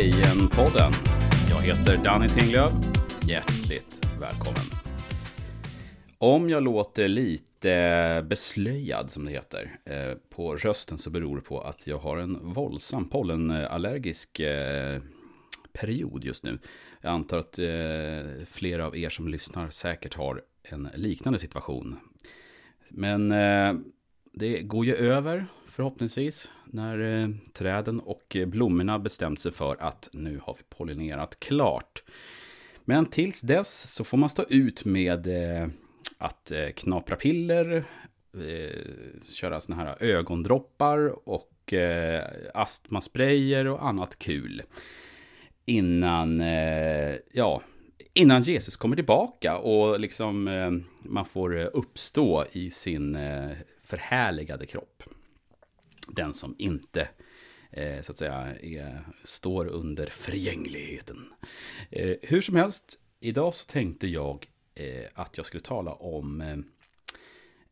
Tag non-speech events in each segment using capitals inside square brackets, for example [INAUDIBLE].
Lejonpodden. Jag heter Danny Tinglöf. Hjärtligt välkommen. Om jag låter lite beslöjad, som det heter, eh, på rösten så beror det på att jag har en våldsam pollenallergisk eh, period just nu. Jag antar att eh, flera av er som lyssnar säkert har en liknande situation. Men det går ju över förhoppningsvis när eh, träden och eh, blommorna bestämt sig för att nu har vi pollinerat klart. Men tills dess så får man stå ut med eh, att eh, knapra piller, eh, köra såna här ögondroppar och eh, astmasprayer och annat kul. Innan, eh, ja, innan Jesus kommer tillbaka och liksom eh, man får uppstå i sin eh, förhärligade kropp. Den som inte eh, så att säga är, står under förgängligheten. Eh, hur som helst, idag så tänkte jag eh, att jag skulle tala om eh,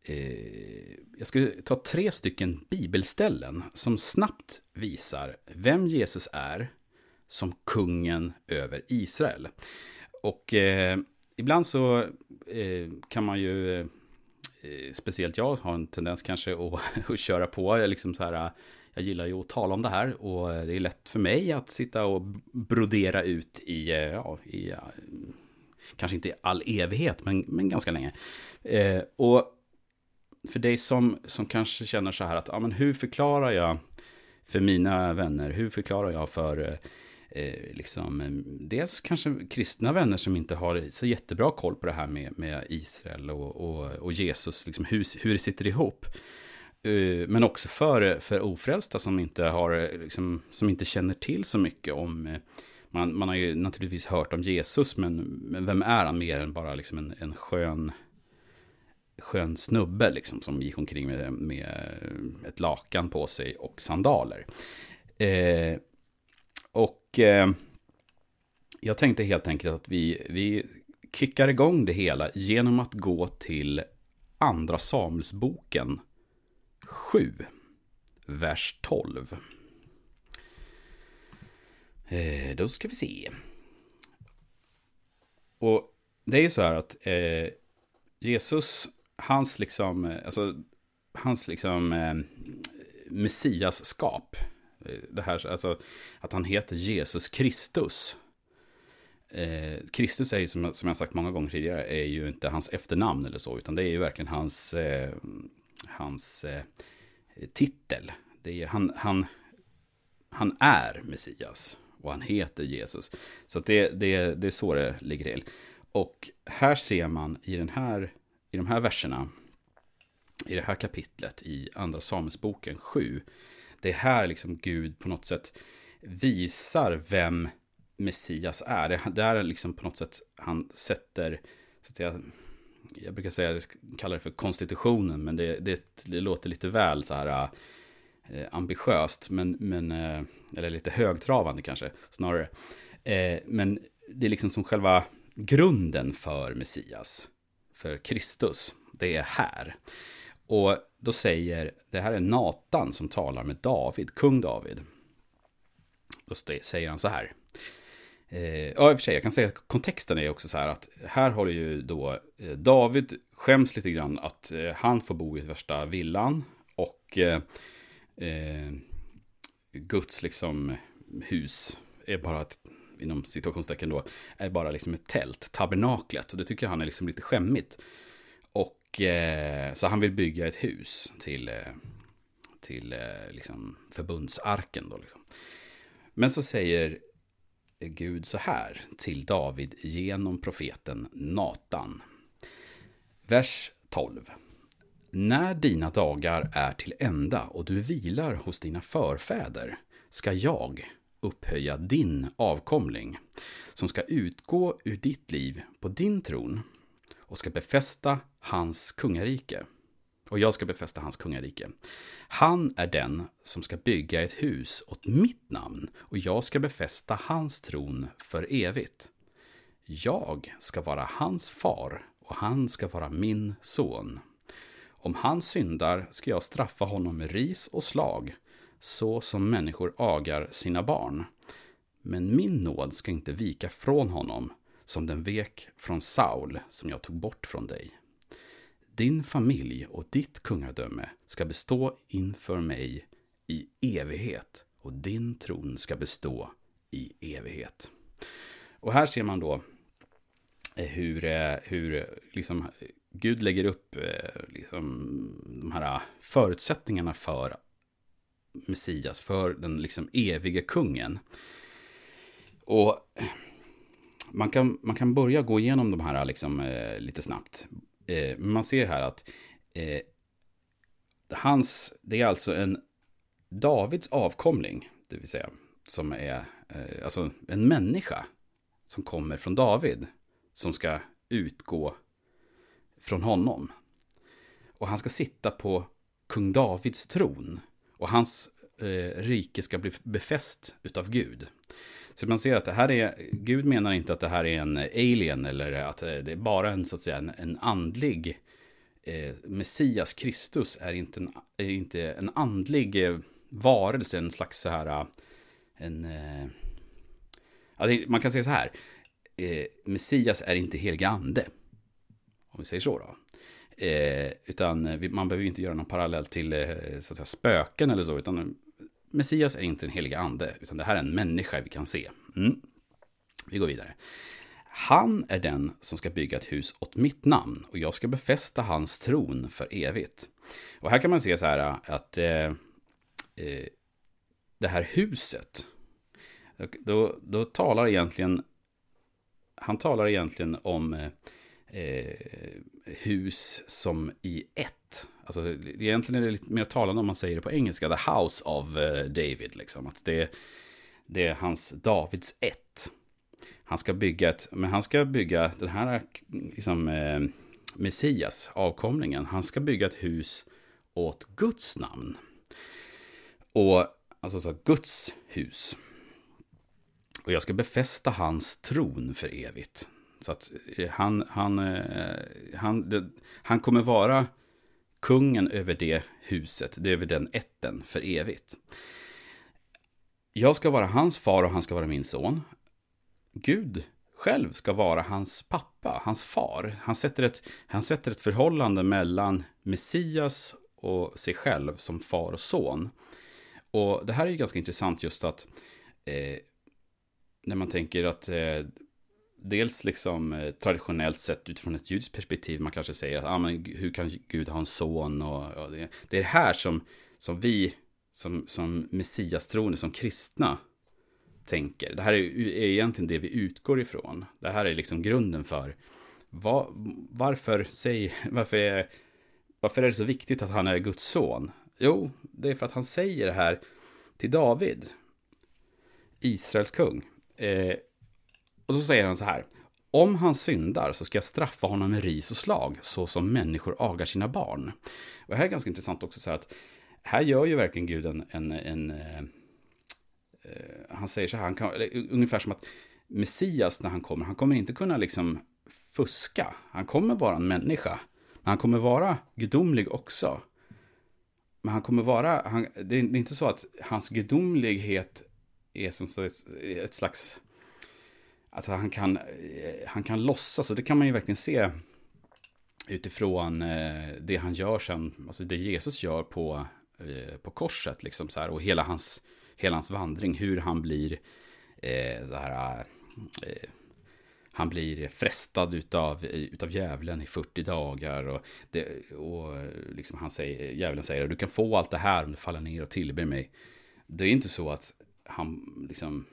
eh, jag skulle ta tre stycken bibelställen som snabbt visar vem Jesus är som kungen över Israel. Och eh, ibland så eh, kan man ju, eh, Eh, speciellt jag, har en tendens kanske att, [LAUGHS] att köra på. Jag, liksom så här, jag gillar ju att tala om det här och det är lätt för mig att sitta och brodera ut i, eh, ja, i eh, kanske inte i all evighet, men, men ganska länge. Eh, och för dig som, som kanske känner så här att, ja men hur förklarar jag för mina vänner, hur förklarar jag för eh, liksom, eh, dels kanske kristna vänner som inte har så jättebra koll på det här med, med Israel och, och, och Jesus, liksom hur, hur det sitter ihop. Eh, men också för, för ofrälsta som inte, har, liksom, som inte känner till så mycket om eh, man, man har ju naturligtvis hört om Jesus, men, men vem är han mer än bara liksom en, en skön, skön snubbe liksom, som gick omkring med, med ett lakan på sig och sandaler. Eh, och eh, jag tänkte helt enkelt att vi, vi kickar igång det hela genom att gå till Andra Samuelsboken 7, vers 12. Eh, då ska vi se. Och det är ju så här att eh, Jesus, hans liksom, eh, alltså, hans liksom eh, messiaskap, Eh, det här, alltså att han heter Jesus Kristus. Eh, Kristus är ju som, som jag sagt många gånger tidigare, är ju inte hans efternamn eller så, utan det är ju verkligen hans, eh, hans eh, titel. Det är, han, han, han är Messias och han heter Jesus. Så det, det, det är så det ligger till. Och här ser man i, den här, i de här verserna, i det här kapitlet i Andra Samuelsboken 7, det är här liksom Gud på något sätt visar vem Messias är. Det, det är liksom på något sätt han sätter, så att jag, jag brukar säga, kalla det för konstitutionen, men det, det, det låter lite väl så här eh, ambitiöst, men, men, eh, eller lite högtravande kanske snarare. Eh, men det är liksom som själva grunden för Messias, för Kristus, det är här. Och då säger, det här är Natan som talar med David, kung David. Då säger han så här. Eh, ja, i och för sig, jag kan säga att kontexten är också så här att här har ju då eh, David skäms lite grann att eh, han får bo i värsta villan och eh, eh, Guds liksom hus är bara ett, inom situationstecken då, är bara liksom ett tält, tabernaklet. Och det tycker han är liksom lite skämmigt. Och eh, så han vill bygga ett hus till, eh, till eh, liksom förbundsarken då. Liksom. Men så säger Gud så här till David genom profeten Natan. Vers 12. När dina dagar är till ända och du vilar hos dina förfäder ska jag upphöja din avkomling som ska utgå ur ditt liv på din tron och ska befästa hans kungarike. Och jag ska befästa hans kungarike. Han är den som ska bygga ett hus åt mitt namn och jag ska befästa hans tron för evigt. Jag ska vara hans far och han ska vara min son. Om han syndar ska jag straffa honom med ris och slag, så som människor agar sina barn. Men min nåd ska inte vika från honom som den vek från Saul som jag tog bort från dig. Din familj och ditt kungadöme ska bestå inför mig i evighet och din tron ska bestå i evighet. Och här ser man då eh, hur, eh, hur eh, liksom Gud lägger upp liksom, de här förutsättningarna för Messias, för den liksom evige kungen. Och man kan, man kan börja gå igenom de här liksom, eh, lite snabbt. Eh, man ser här att eh, hans, det är alltså en Davids avkomling, det vill säga, som är eh, alltså en människa som kommer från David, som ska utgå från honom. Och han ska sitta på kung Davids tron. Och hans eh, rike ska bli befäst utav Gud. Så man ser att det här är, Gud menar inte att det här är en alien eller att eh, det är bara en, så att säga, en, en andlig eh, Messias Kristus är inte en, är inte en andlig eh, varelse, en slags så här, eh, en, eh, man kan säga så här, eh, Messias är inte helig ande. Om vi säger så då. Eh, utan man behöver inte göra någon parallell till eh, så att säga, spöken eller så, utan Messias är inte den heliga ande, utan det här är en människa vi kan se. Mm. Vi går vidare. Han är den som ska bygga ett hus åt mitt namn och jag ska befästa hans tron för evigt. Och här kan man se så här äh, att eh, eh, det här huset, då, då talar egentligen, han talar egentligen om eh, hus som i ett. Alltså, egentligen är det lite mer talande om man säger det på engelska, the house of eh, David. Liksom. Att det, det är hans Davids ett. Han ska bygga ett, men han ska bygga den här liksom, eh, Messias, avkomlingen. Han ska bygga ett hus åt Guds namn. Och alltså så Guds hus. Och jag ska befästa hans tron för evigt. Så att eh, han, han, eh, han, det, han kommer vara kungen över det huset, det över den ätten för evigt. Jag ska vara hans far och han ska vara min son. Gud själv ska vara hans pappa, hans far. Han sätter ett, han sätter ett förhållande mellan Messias och sig själv som far och son. Och det här är ju ganska intressant just att eh, när man tänker att eh, dels liksom eh, traditionellt sett utifrån ett judiskt perspektiv, man kanske säger att ah, men hur kan Gud ha en son? Och, och det, det, är det här som, som vi som, som messiastroende, som kristna, tänker. Det här är, är egentligen det vi utgår ifrån. Det här är liksom grunden för var, varför, säg, [LAUGHS] varför, är, varför är det så viktigt att han är Guds son? Jo, det är för att han säger det här till David, Israels kung. Eh, och så säger han så här. Om han syndar så ska jag straffa honom med ris och slag, så som människor agar sina barn. Och det här är ganska intressant också, så här att här gör ju verkligen Gud en... en, en eh, eh han säger så här, han kan, ungefär som att Messias när han kommer, han kommer inte kunna liksom fuska. Han kommer vara en människa. Men han kommer vara gudomlig också. Men han kommer vara, han, det är inte så att hans gudomlighet är som ett slags Alltså han kan, eh, han kan låtsas, och det kan man ju verkligen se utifrån eh, det han gör sen, alltså det Jesus gör på, eh, på korset, liksom så här, och hela hans, hela hans vandring, hur han blir eh, så här, eh, han blir frestad utav, utav djävulen i 40 dagar och, det, och liksom han säger, djävulen säger du kan få allt det här om du faller ner och tillber mig. Det är inte så att han liksom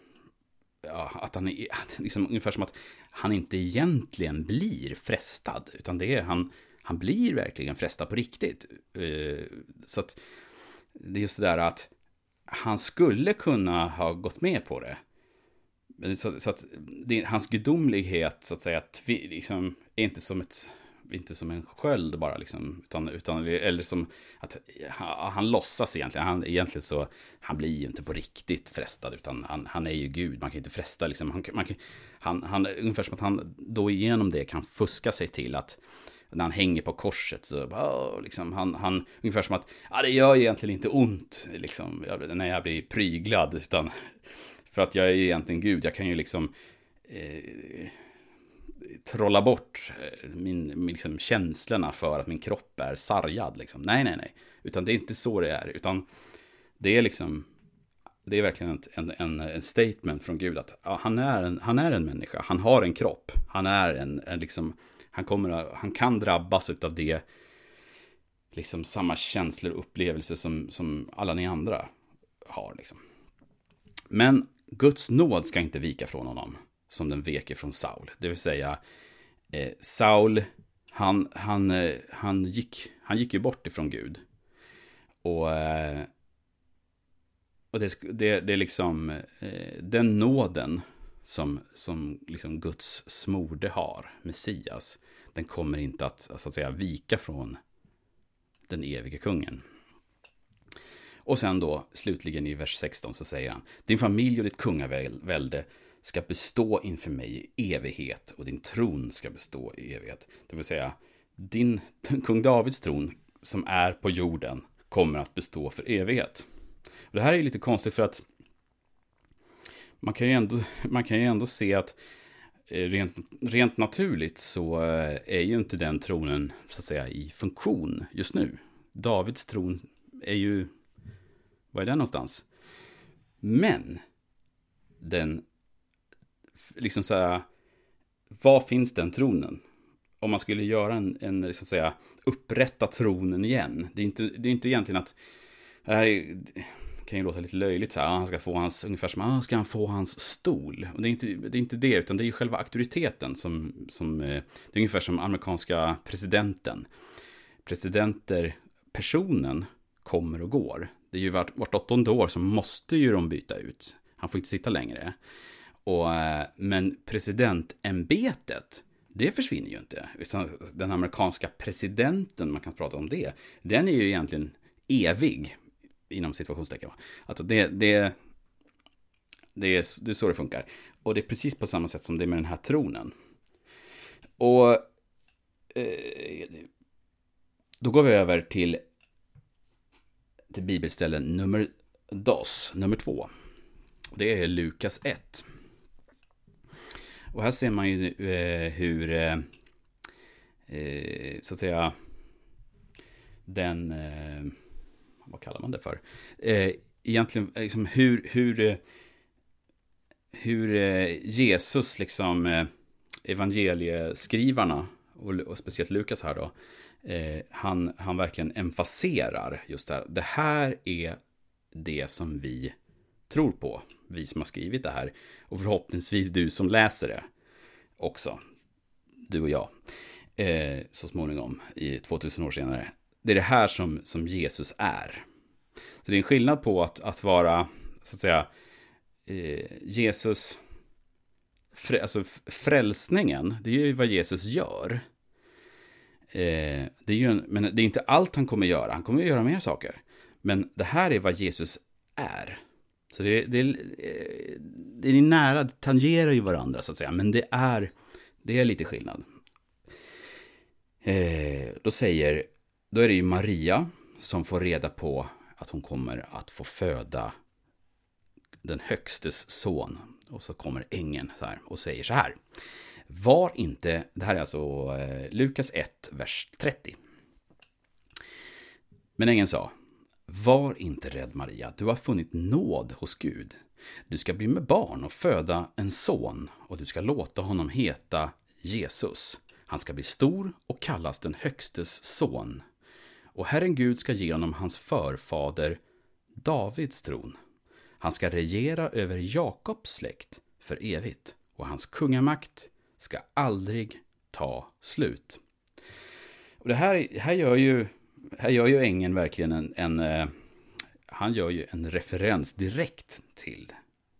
ja, att han är, liksom, ungefär som att han inte egentligen blir frestad, utan det är han, han blir verkligen frestad på riktigt. Uh, så att det är just det där att han skulle kunna ha gått med på det. Så, så att det, hans gudomlighet, så att säga, tvi, liksom, är inte som ett inte som en sköld bara liksom, utan, utan eller som att han, han låtsas egentligen, han, egentligen så, han blir ju inte på riktigt frestad, utan han, han är ju Gud, man kan inte fresta liksom, han, man kan, han, han, ungefär som att han då igenom det kan fuska sig till att när han hänger på korset så, bara, liksom, han, han, ungefär som att, ja det gör egentligen inte ont, liksom, när jag blir pryglad, utan För att jag är egentligen Gud, jag kan ju liksom eh, trolla bort eh, min, min liksom, känslorna för att min kropp är sargad. Liksom. Nej, nej, nej. Utan det är inte så det är. Utan det är liksom, det är verkligen en, en, en statement från Gud att ja, han, är en, han är en människa, han har en kropp, han är en, en liksom, han, kommer, han kan drabbas av det, liksom samma känslor och upplevelser som, som alla ni andra har. Liksom. Men Guds nåd ska inte vika från honom, som den vek från Saul. Det vill säga, eh, Saul, han, han, eh, han, gick, han gick ju bort ifrån Gud. Och, eh, och det, det, det är liksom eh, den nåden som, som liksom Guds smorde har, Messias, den kommer inte att, så att säga, vika från den evige kungen. Och sen då, slutligen i vers 16 så säger han, din familj och ditt kungavälde ska bestå inför mig i evighet och din tron ska bestå i evighet. Det vill säga, din kung Davids tron som är på jorden kommer att bestå för evighet. Och det här är lite konstigt för att man kan ju ändå, man kan ju ändå se att eh, rent, rent naturligt så eh, är ju inte den tronen så att säga i funktion just nu. Davids tron är ju, var är den någonstans? Men den, liksom så här, var finns den tronen? Om man skulle göra en, en liksom så att säga, upprätta tronen igen. Det är inte, det är inte egentligen att, det här kan ju låta lite löjligt så här, ah, han ska få hans, ungefär som, ah, ska han få hans stol? Och det är inte det, är inte det utan det är ju själva auktoriteten som, som, eh, det är ungefär som amerikanska presidenten. Presidenter, personen kommer och går. Det är ju vart, vart åttonde år så måste ju de byta ut. Han får inte sitta längre. Och, eh, men presidentämbetet, det försvinner ju inte. Den amerikanska presidenten, man kan prata om det, den är ju egentligen evig inom situationstecken. Alltså det, det, det, är, det är så det funkar. Och det är precis på samma sätt som det är med den här tronen. Och eh, då går vi över till, till bibelställen nummer dos, nummer två. Det är Lukas 1. Och här ser man ju eh, hur, eh, eh, så att säga, den eh, vad kallar man det för? Eh, egentligen eh, liksom hur, hur, eh, hur eh, Jesus, liksom eh, evangelieskrivarna, och, och speciellt Lukas här då, eh, han, han verkligen emfaserar just det här. Det här är det som vi tror på, vi som har skrivit det här. Och förhoppningsvis du som läser det också, du och jag, eh, så småningom, i 2000 år senare det är det här som, som Jesus är. Så det är en skillnad på att, att vara, så att säga, eh, Jesus, frä, alltså frälsningen, det är ju vad Jesus gör. Eh, det är ju en, men det är inte allt han kommer göra, han kommer att göra mer saker. Men det här är vad Jesus är. Så det, det, eh, det är nära, det tangerar ju varandra så att säga, men det är, det är lite skillnad. Eh, då säger då är det ju Maria som får reda på att hon kommer att få föda den högstes son. Och så kommer ängeln så här och säger så här. Var inte, det här är alltså eh, Lukas 1, vers 30. Men ängeln sa, var inte rädd Maria, du har funnit nåd hos Gud. Du ska bli med barn och föda en son och du ska låta honom heta Jesus. Han ska bli stor och kallas den högstes son och Herren Gud ska ge honom hans förfader Davids tron. Han ska regera över Jakobs släkt för evigt och hans kungamakt ska aldrig ta slut. Och det här, här, gör, ju, här gör ju ängeln verkligen en, en eh, han gör ju en referens direkt till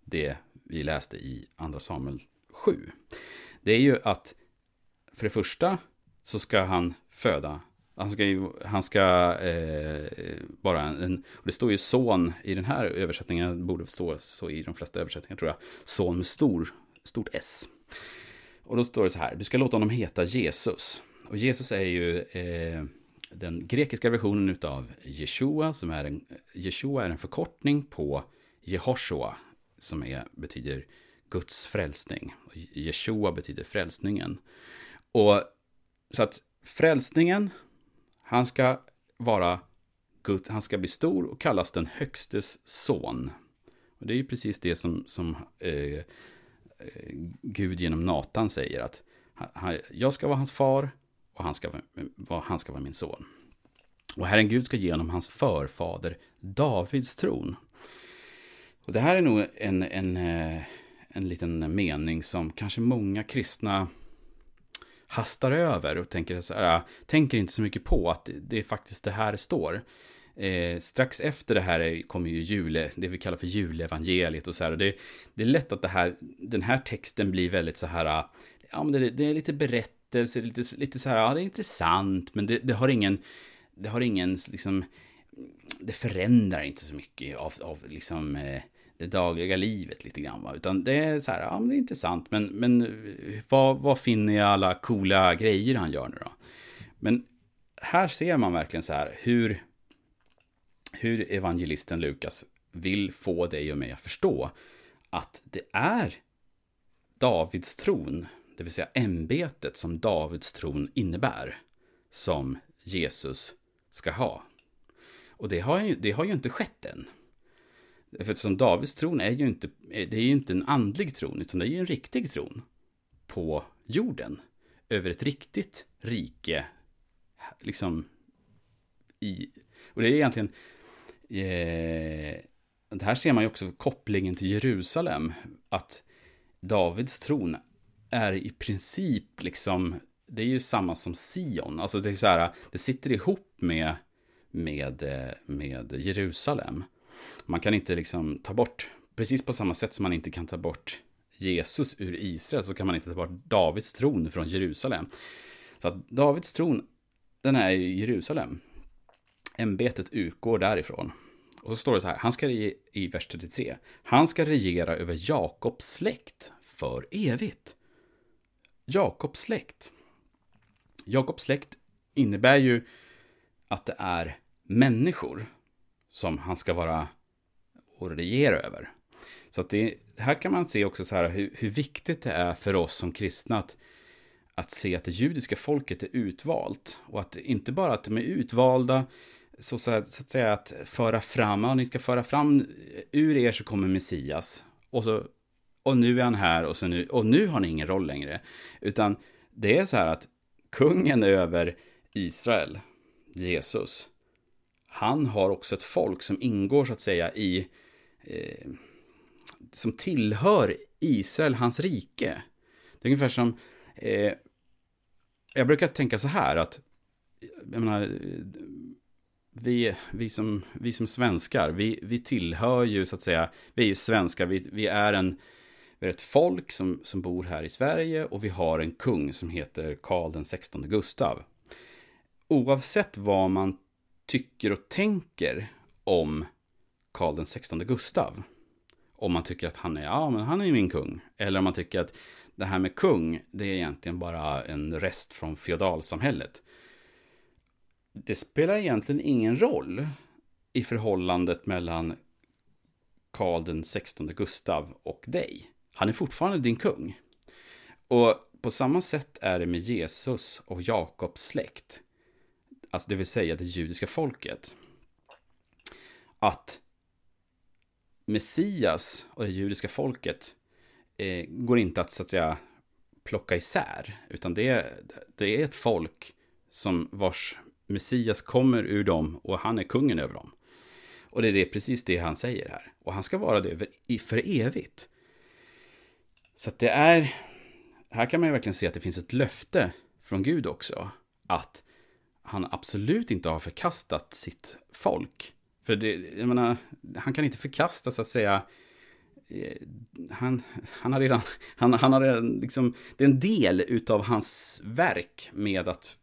det vi läste i Andra Samuel 7. Det är ju att för det första så ska han föda han ska ju, han ska eh, bara en, och det står ju son i den här översättningen, borde stå så i de flesta översättningar tror jag, son med stor, stort S. Och då står det så här, du ska låta honom heta Jesus. Och Jesus är ju eh, den grekiska versionen av Jeshua, som är en, Jeshua är en förkortning på Jehoshua, som är, betyder Guds frälsning. Jeshua betyder frälsningen. Och så att frälsningen, han ska vara Gud, han ska bli stor och kallas den högstes son. Och det är ju precis det som, som eh, eh Gud genom Natan säger att han, jag ska vara hans far och han ska, vara, han ska vara min son. Och Herren Gud ska ge honom hans förfader Davids tron. Och det här är nog en, en, eh, en liten mening som kanske många kristna hastar över och tänker, så här, ah, tänker inte så mycket på att det är faktiskt det här det står. Eh, strax efter det här kommer ju jule, det vi kallar för julevangeliet och så här. Och det, det är lätt att det här, den här texten blir väldigt så här, ah, ja men det, det är lite berättelse, lite, lite så här, ja det är intressant, men det, det har ingen, det har ingen liksom, det förändrar inte så mycket av, av liksom eh, det dagliga livet lite grann. Va? Utan det är så här, ja men det är intressant, men, men eh, vad, vad finner jag alla coola grejer han gör nu då? Men här ser man verkligen så här hur, hur evangelisten Lukas vill få dig och mig att förstå att det är Davids tron, det vill säga ämbetet som Davids tron innebär, som Jesus ska ha. Och det har ju, det har ju inte skett än. För som Davids tron är ju inte, det är ju inte en andlig tron, utan det är ju en riktig tron på jorden. Över ett riktigt rike, liksom i... Och det är egentligen... Eh, det här ser man ju också kopplingen till Jerusalem. Att Davids tron är i princip liksom... Det är ju samma som Sion. Alltså det är så här, det sitter ihop med, med, eh, med Jerusalem. Man kan inte liksom ta bort, precis på samma sätt som man inte kan ta bort Jesus ur Israel, så kan man inte ta bort Davids tron från Jerusalem. Så att Davids tron, den är i Jerusalem. Ämbetet utgår därifrån. Och så står det så här, han ska i vers 33, han ska regera över Jakobs släkt för evigt. Jakobs släkt. Jakobs släkt innebär ju att det är människor som han ska vara och regera över. Så att det, här kan man se också så här hur, hur viktigt det är för oss som kristna att, att se att det judiska folket är utvalt. Och att inte bara att de är utvalda, så, så, att, så att säga att föra fram, ja, ni ska föra fram, eh, ur er så kommer Messias. Och, så, och nu är han här och, så nu, och nu har ni ingen roll längre. Utan det är så här att kungen över Israel, Jesus, han har också ett folk som ingår så att säga i eh, som tillhör Israel, hans rike. Det är ungefär som, eh, jag brukar tänka så här att, jag menar, vi, vi, som, vi som svenskar, vi, vi tillhör ju så att säga, vi är ju svenskar, vi, vi är en, vi har ett folk som, som bor här i Sverige och vi har en kung som heter Karl den 16 Gustav. Oavsett vad man tycker och tänker om Karl den 16 Gustav. Om man tycker att han är, ja men han är min kung. Eller om man tycker att det här med kung, det är egentligen bara en rest från feodalsamhället. Det spelar egentligen ingen roll i förhållandet mellan Karl den 16 Gustav och dig. Han är fortfarande din kung. Och på samma sätt är det med Jesus och Jakobs släkt. Alltså det vill säga det judiska folket. Att Messias och det judiska folket eh, går inte att så att säga plocka isär. Utan det är, det är ett folk som vars Messias kommer ur dem och han är kungen över dem. Och det är det, precis det han säger här. Och han ska vara det för evigt. Så att det är, här kan man ju verkligen se att det finns ett löfte från Gud också. Att han absolut inte har förkastat sitt folk. För det, jag menar, han kan inte förkasta så att säga eh, han, han har redan, han, han har redan liksom, det är en del utav hans verk med att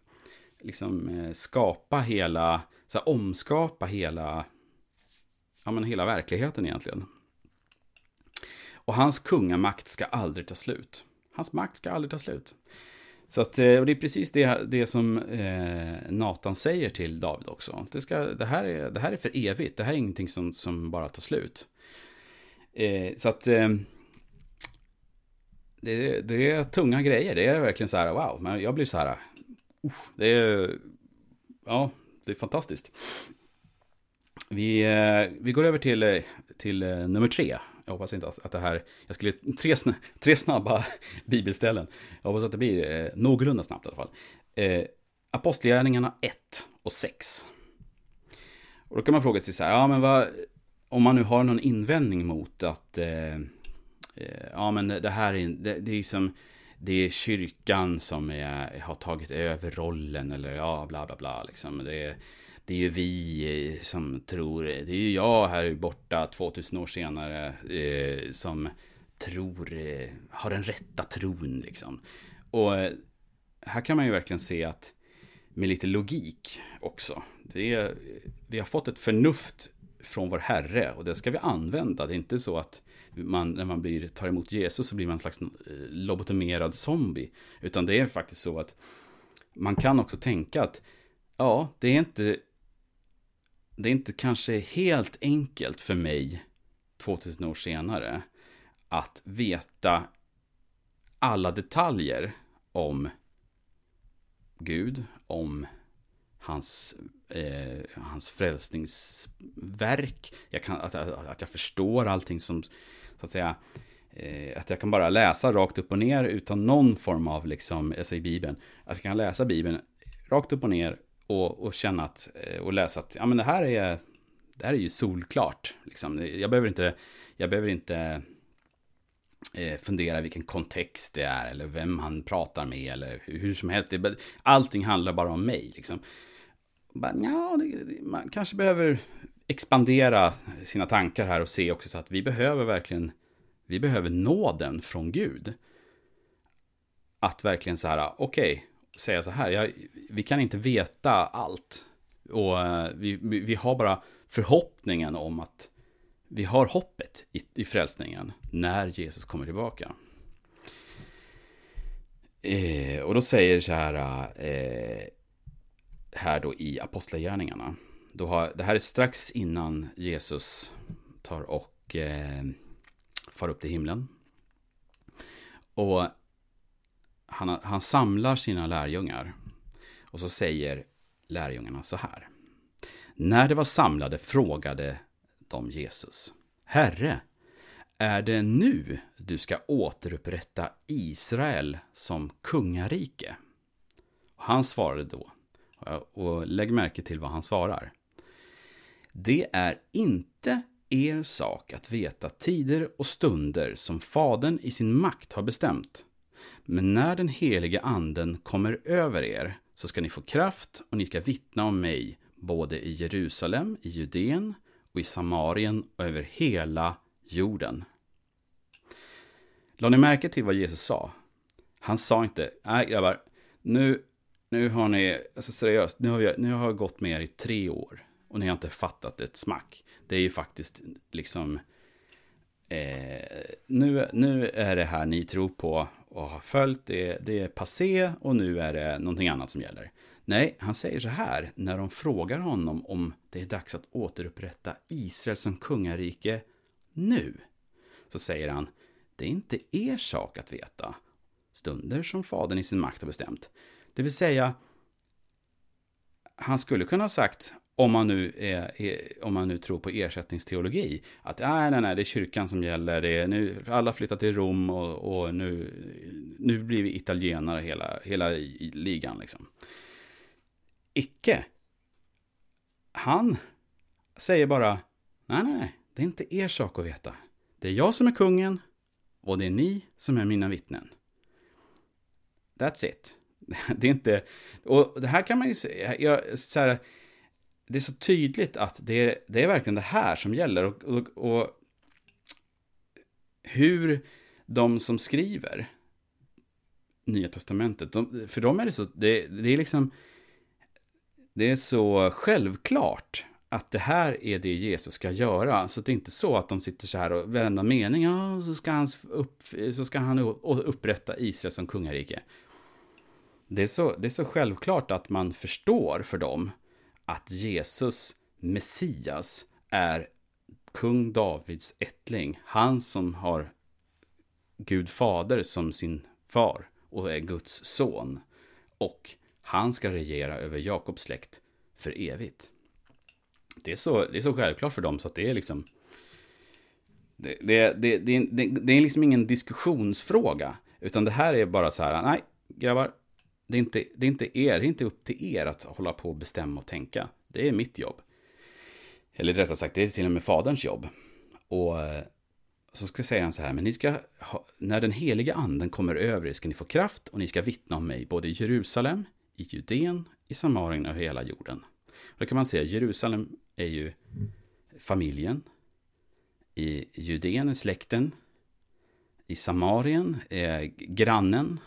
liksom eh, skapa hela, så här, omskapa hela, ja men hela verkligheten egentligen. Och hans kungamakt ska aldrig ta slut. Hans makt ska aldrig ta slut. Så att, eh, och det är precis det, det som eh, Nathan säger till David också. Det, ska, det, här är, det här är för evigt, det här är ingenting som, som bara tar slut. Eh, så att eh, det, det, är tunga grejer. Det är verkligen så här, wow. Men jag blir så här, uh, det är, ja, det är fantastiskt. Vi, eh, vi går över till, eh, till eh, nummer tre. Jag hoppas inte att, att det här, jag skulle, tre, tre snabba [LAUGHS] bibelställen. Jag hoppas att det blir eh, någorlunda snabbt i alla fall. Eh, Apostlagärningarna 1 och 6. Och då kan man fråga sig så här, ja men vad, om man nu har någon invändning mot att, eh, eh ja men det här är, det, det är som, det är kyrkan som är, har tagit över rollen eller ja, bla bla bla liksom. Det är, det är ju vi eh, som tror, eh, det är ju jag här borta 2000 år senare eh, som tror, eh, har den rätta tron liksom. Och eh, här kan man ju verkligen se att med lite logik också. Det är, eh, vi har fått ett förnuft från vår Herre och det ska vi använda. Det är inte så att man, när man blir, tar emot Jesus så blir man en slags lobotomerad zombie. Utan det är faktiskt så att man kan också tänka att ja, det är inte det är inte kanske helt enkelt för mig 2000 år senare att veta alla detaljer om Gud, om hans, eh, hans frälsningsverk. Jag kan, att, att jag förstår allting som, så att säga, eh, att jag kan bara läsa rakt upp och ner utan någon form av, liksom, jag säger Bibeln, att jag kan läsa Bibeln rakt upp och ner och, och känna att, eh, och läsa att, ja men det här är, det här är ju solklart. Liksom. Jag behöver inte, jag behöver inte eh, fundera vilken kontext det är eller vem han pratar med eller hur som helst. allting handlar bara om mig. Liksom. Bara, ja, man kanske behöver expandera sina tankar här och se också så att vi behöver verkligen, vi behöver nåden från Gud. Att verkligen så här, okej, okay, säga så här, jag, vi kan inte veta allt. Och uh, vi, vi har bara förhoppningen om att vi har hoppet i, i frälsningen när Jesus kommer tillbaka. Eh, och då säger så här, eh, här då i Apostlagärningarna. Då har, det här är strax innan Jesus tar och eh, far upp till himlen. Och han, han samlar sina lärjungar. Och så säger lärjungarna så här. När de var samlade frågade de Jesus. Herre, är det nu du ska återupprätta Israel som kungarike? Och han svarade då, och lägg märke till vad han svarar. Det är inte er sak att veta tider och stunder som Fadern i sin makt har bestämt. Men när den helige anden kommer över er så ska ni få kraft och ni ska vittna om mig både i Jerusalem, i Judeen och i Samarien och över hela jorden. La ni märke till vad Jesus sa? Han sa inte, nej grabbar, nu, nu har ni, alltså seriöst, nu har, jag, nu har jag gått med er i tre år och ni har inte fattat ett smack. Det är ju faktiskt liksom, eh, nu, nu är det här ni tror på och har följt, det, det är passé och nu är det någonting annat som gäller. Nej, han säger så här när de frågar honom om det är dags att återupprätta Israel som kungarike nu. Så säger han, det är inte er sak att veta. Stunder som fadern i sin makt har bestämt. Det vill säga, han skulle kunna ha sagt, om man nu, är, är, om man nu tror på ersättningsteologi, att nej, nej, nej, det är kyrkan som gäller, det är nu, alla flyttat till Rom och, och nu, nu blir vi italienare hela, hela ligan. Liksom. Icke. Han säger bara, nej, nej, nej, det är inte er sak att veta. Det är jag som är kungen och det är ni som är mina vittnen. That's it. [LAUGHS] Det är inte, och det här kan man ju säga, så här, det är så tydligt att det är, det är verkligen det här som gäller. Och, och, och hur de som skriver Nya Testamentet, de, för dem är det så, det, det är liksom, det är så självklart att det här är det Jesus ska göra. Så det är inte så att de sitter så här och varenda mening, ja, så ska han, upp, så ska han upprätta Israel som kungarike. Det är, så, det är så självklart att man förstår för dem att Jesus, Messias, är kung Davids ättling, han som har Gud fader som sin far och är Guds son. Och han ska regera över Jakobs släkt för evigt. Det är så, det är så självklart för dem så att det är liksom... Det, det, det, det, det, det är liksom ingen diskussionsfråga. Utan det här är bara så här, nej, grabbar, det är, inte, det är inte er, det är inte upp till er att hålla på och bestämma och tänka. Det är mitt jobb. Eller rättare sagt, det är till och med faderns jobb. Och eh, så ska säga han så här, men ni ska ha, när den heliga anden kommer över er ska ni få kraft och ni ska vittna om mig både i Jerusalem, i Judeen, i Samarien och hela jorden. Och då kan man säga, Jerusalem är ju familjen, i Judeen är släkten, i Samarien är grannen,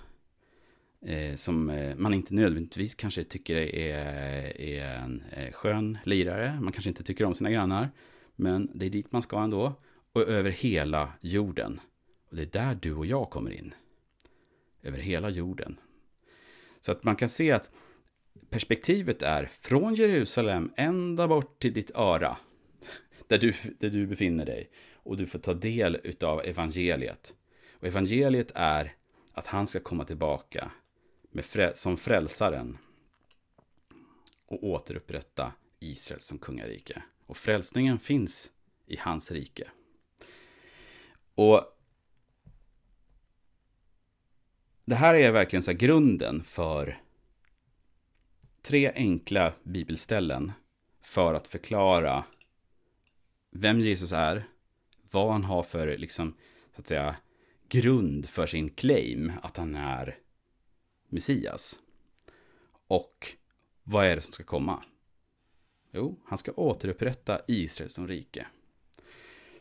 eh, som eh, man inte nödvändigtvis kanske tycker är, är en eh, skön lirare. Man kanske inte tycker om sina grannar. Men det är dit man ska ändå. Och över hela jorden. Och det är där du och jag kommer in. Över hela jorden. Så att man kan se att perspektivet är från Jerusalem ända bort till ditt öra. [LAUGHS] Där du, där du befinner dig. Och du får ta del av evangeliet. Och evangeliet är att han ska komma tillbaka med frä, som frälsaren och återupprätta Israel som kungarike. Och frälsningen finns i hans rike. Och det här är verkligen så grunden för tre enkla bibelställen för att förklara vem Jesus är, vad han har för liksom, så att säga, grund för sin claim att han är Messias. Och vad är det som ska komma? Jo, han ska återupprätta Israel som rike.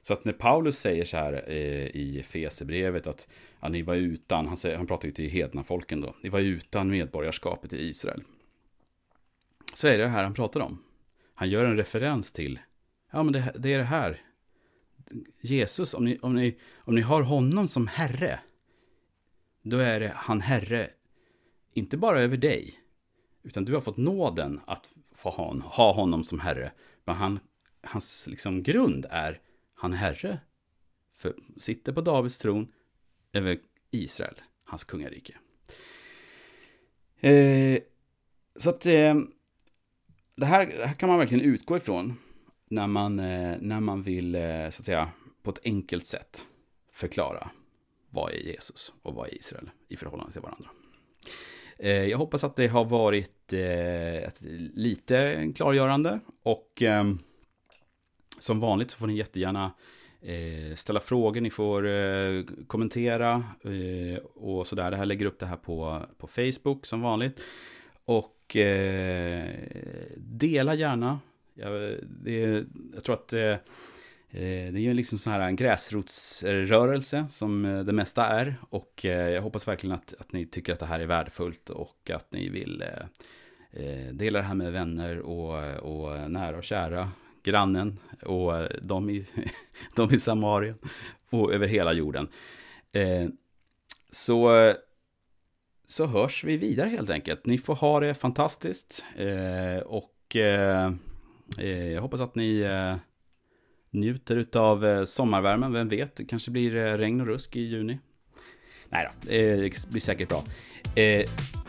Så att när Paulus säger så här eh, i Fesebrevet att ja, ni var utan, han, säger, han pratar ju till hedna folken då, ni var utan medborgarskapet i Israel. Så är det det här han pratar om. Han gör en referens till, ja men det, det är det här. Jesus, om ni, om, ni, om ni har honom som herre, då är det han herre inte bara över dig, utan du har fått nåden att få ha, ha honom som herre. Men han, hans liksom grund är, han är herre, för, sitter på Davids tron över Israel, hans kungarike. Eh, så att eh, det, här, det här kan man verkligen utgå ifrån när man, eh, när man vill, eh, så att säga, på ett enkelt sätt förklara vad är Jesus och vad är Israel i förhållande till varandra. Eh, jag hoppas att det har varit eh, lite klargörande och ehm, som vanligt så får ni jättegärna eh, ställa frågor, ni får kommentera och sådär. Det här lägger upp det här på, på Facebook som vanligt. Och dela gärna. Jag, det, jag tror att Eh, det är ju liksom sån här en gräsrotsrörelse som eh, det mesta är. Och eh, jag hoppas verkligen att, att ni tycker att det här är värdefullt och att ni vill dela det här med vänner och, och nära och kära. Grannen och de i, [LAUGHS] de i Samarien och över hela jorden. Så, så hörs vi vidare helt enkelt. Ni får ha det fantastiskt. Och jag hoppas att ni njuter av eh, sommarvärmen, vem vet, det kanske blir eh, regn och rusk i juni. Nej då, eh, det blir säkert bra.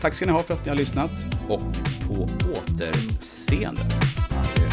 Tack ska ni ha för att ni har lyssnat och på återseende. Adjö.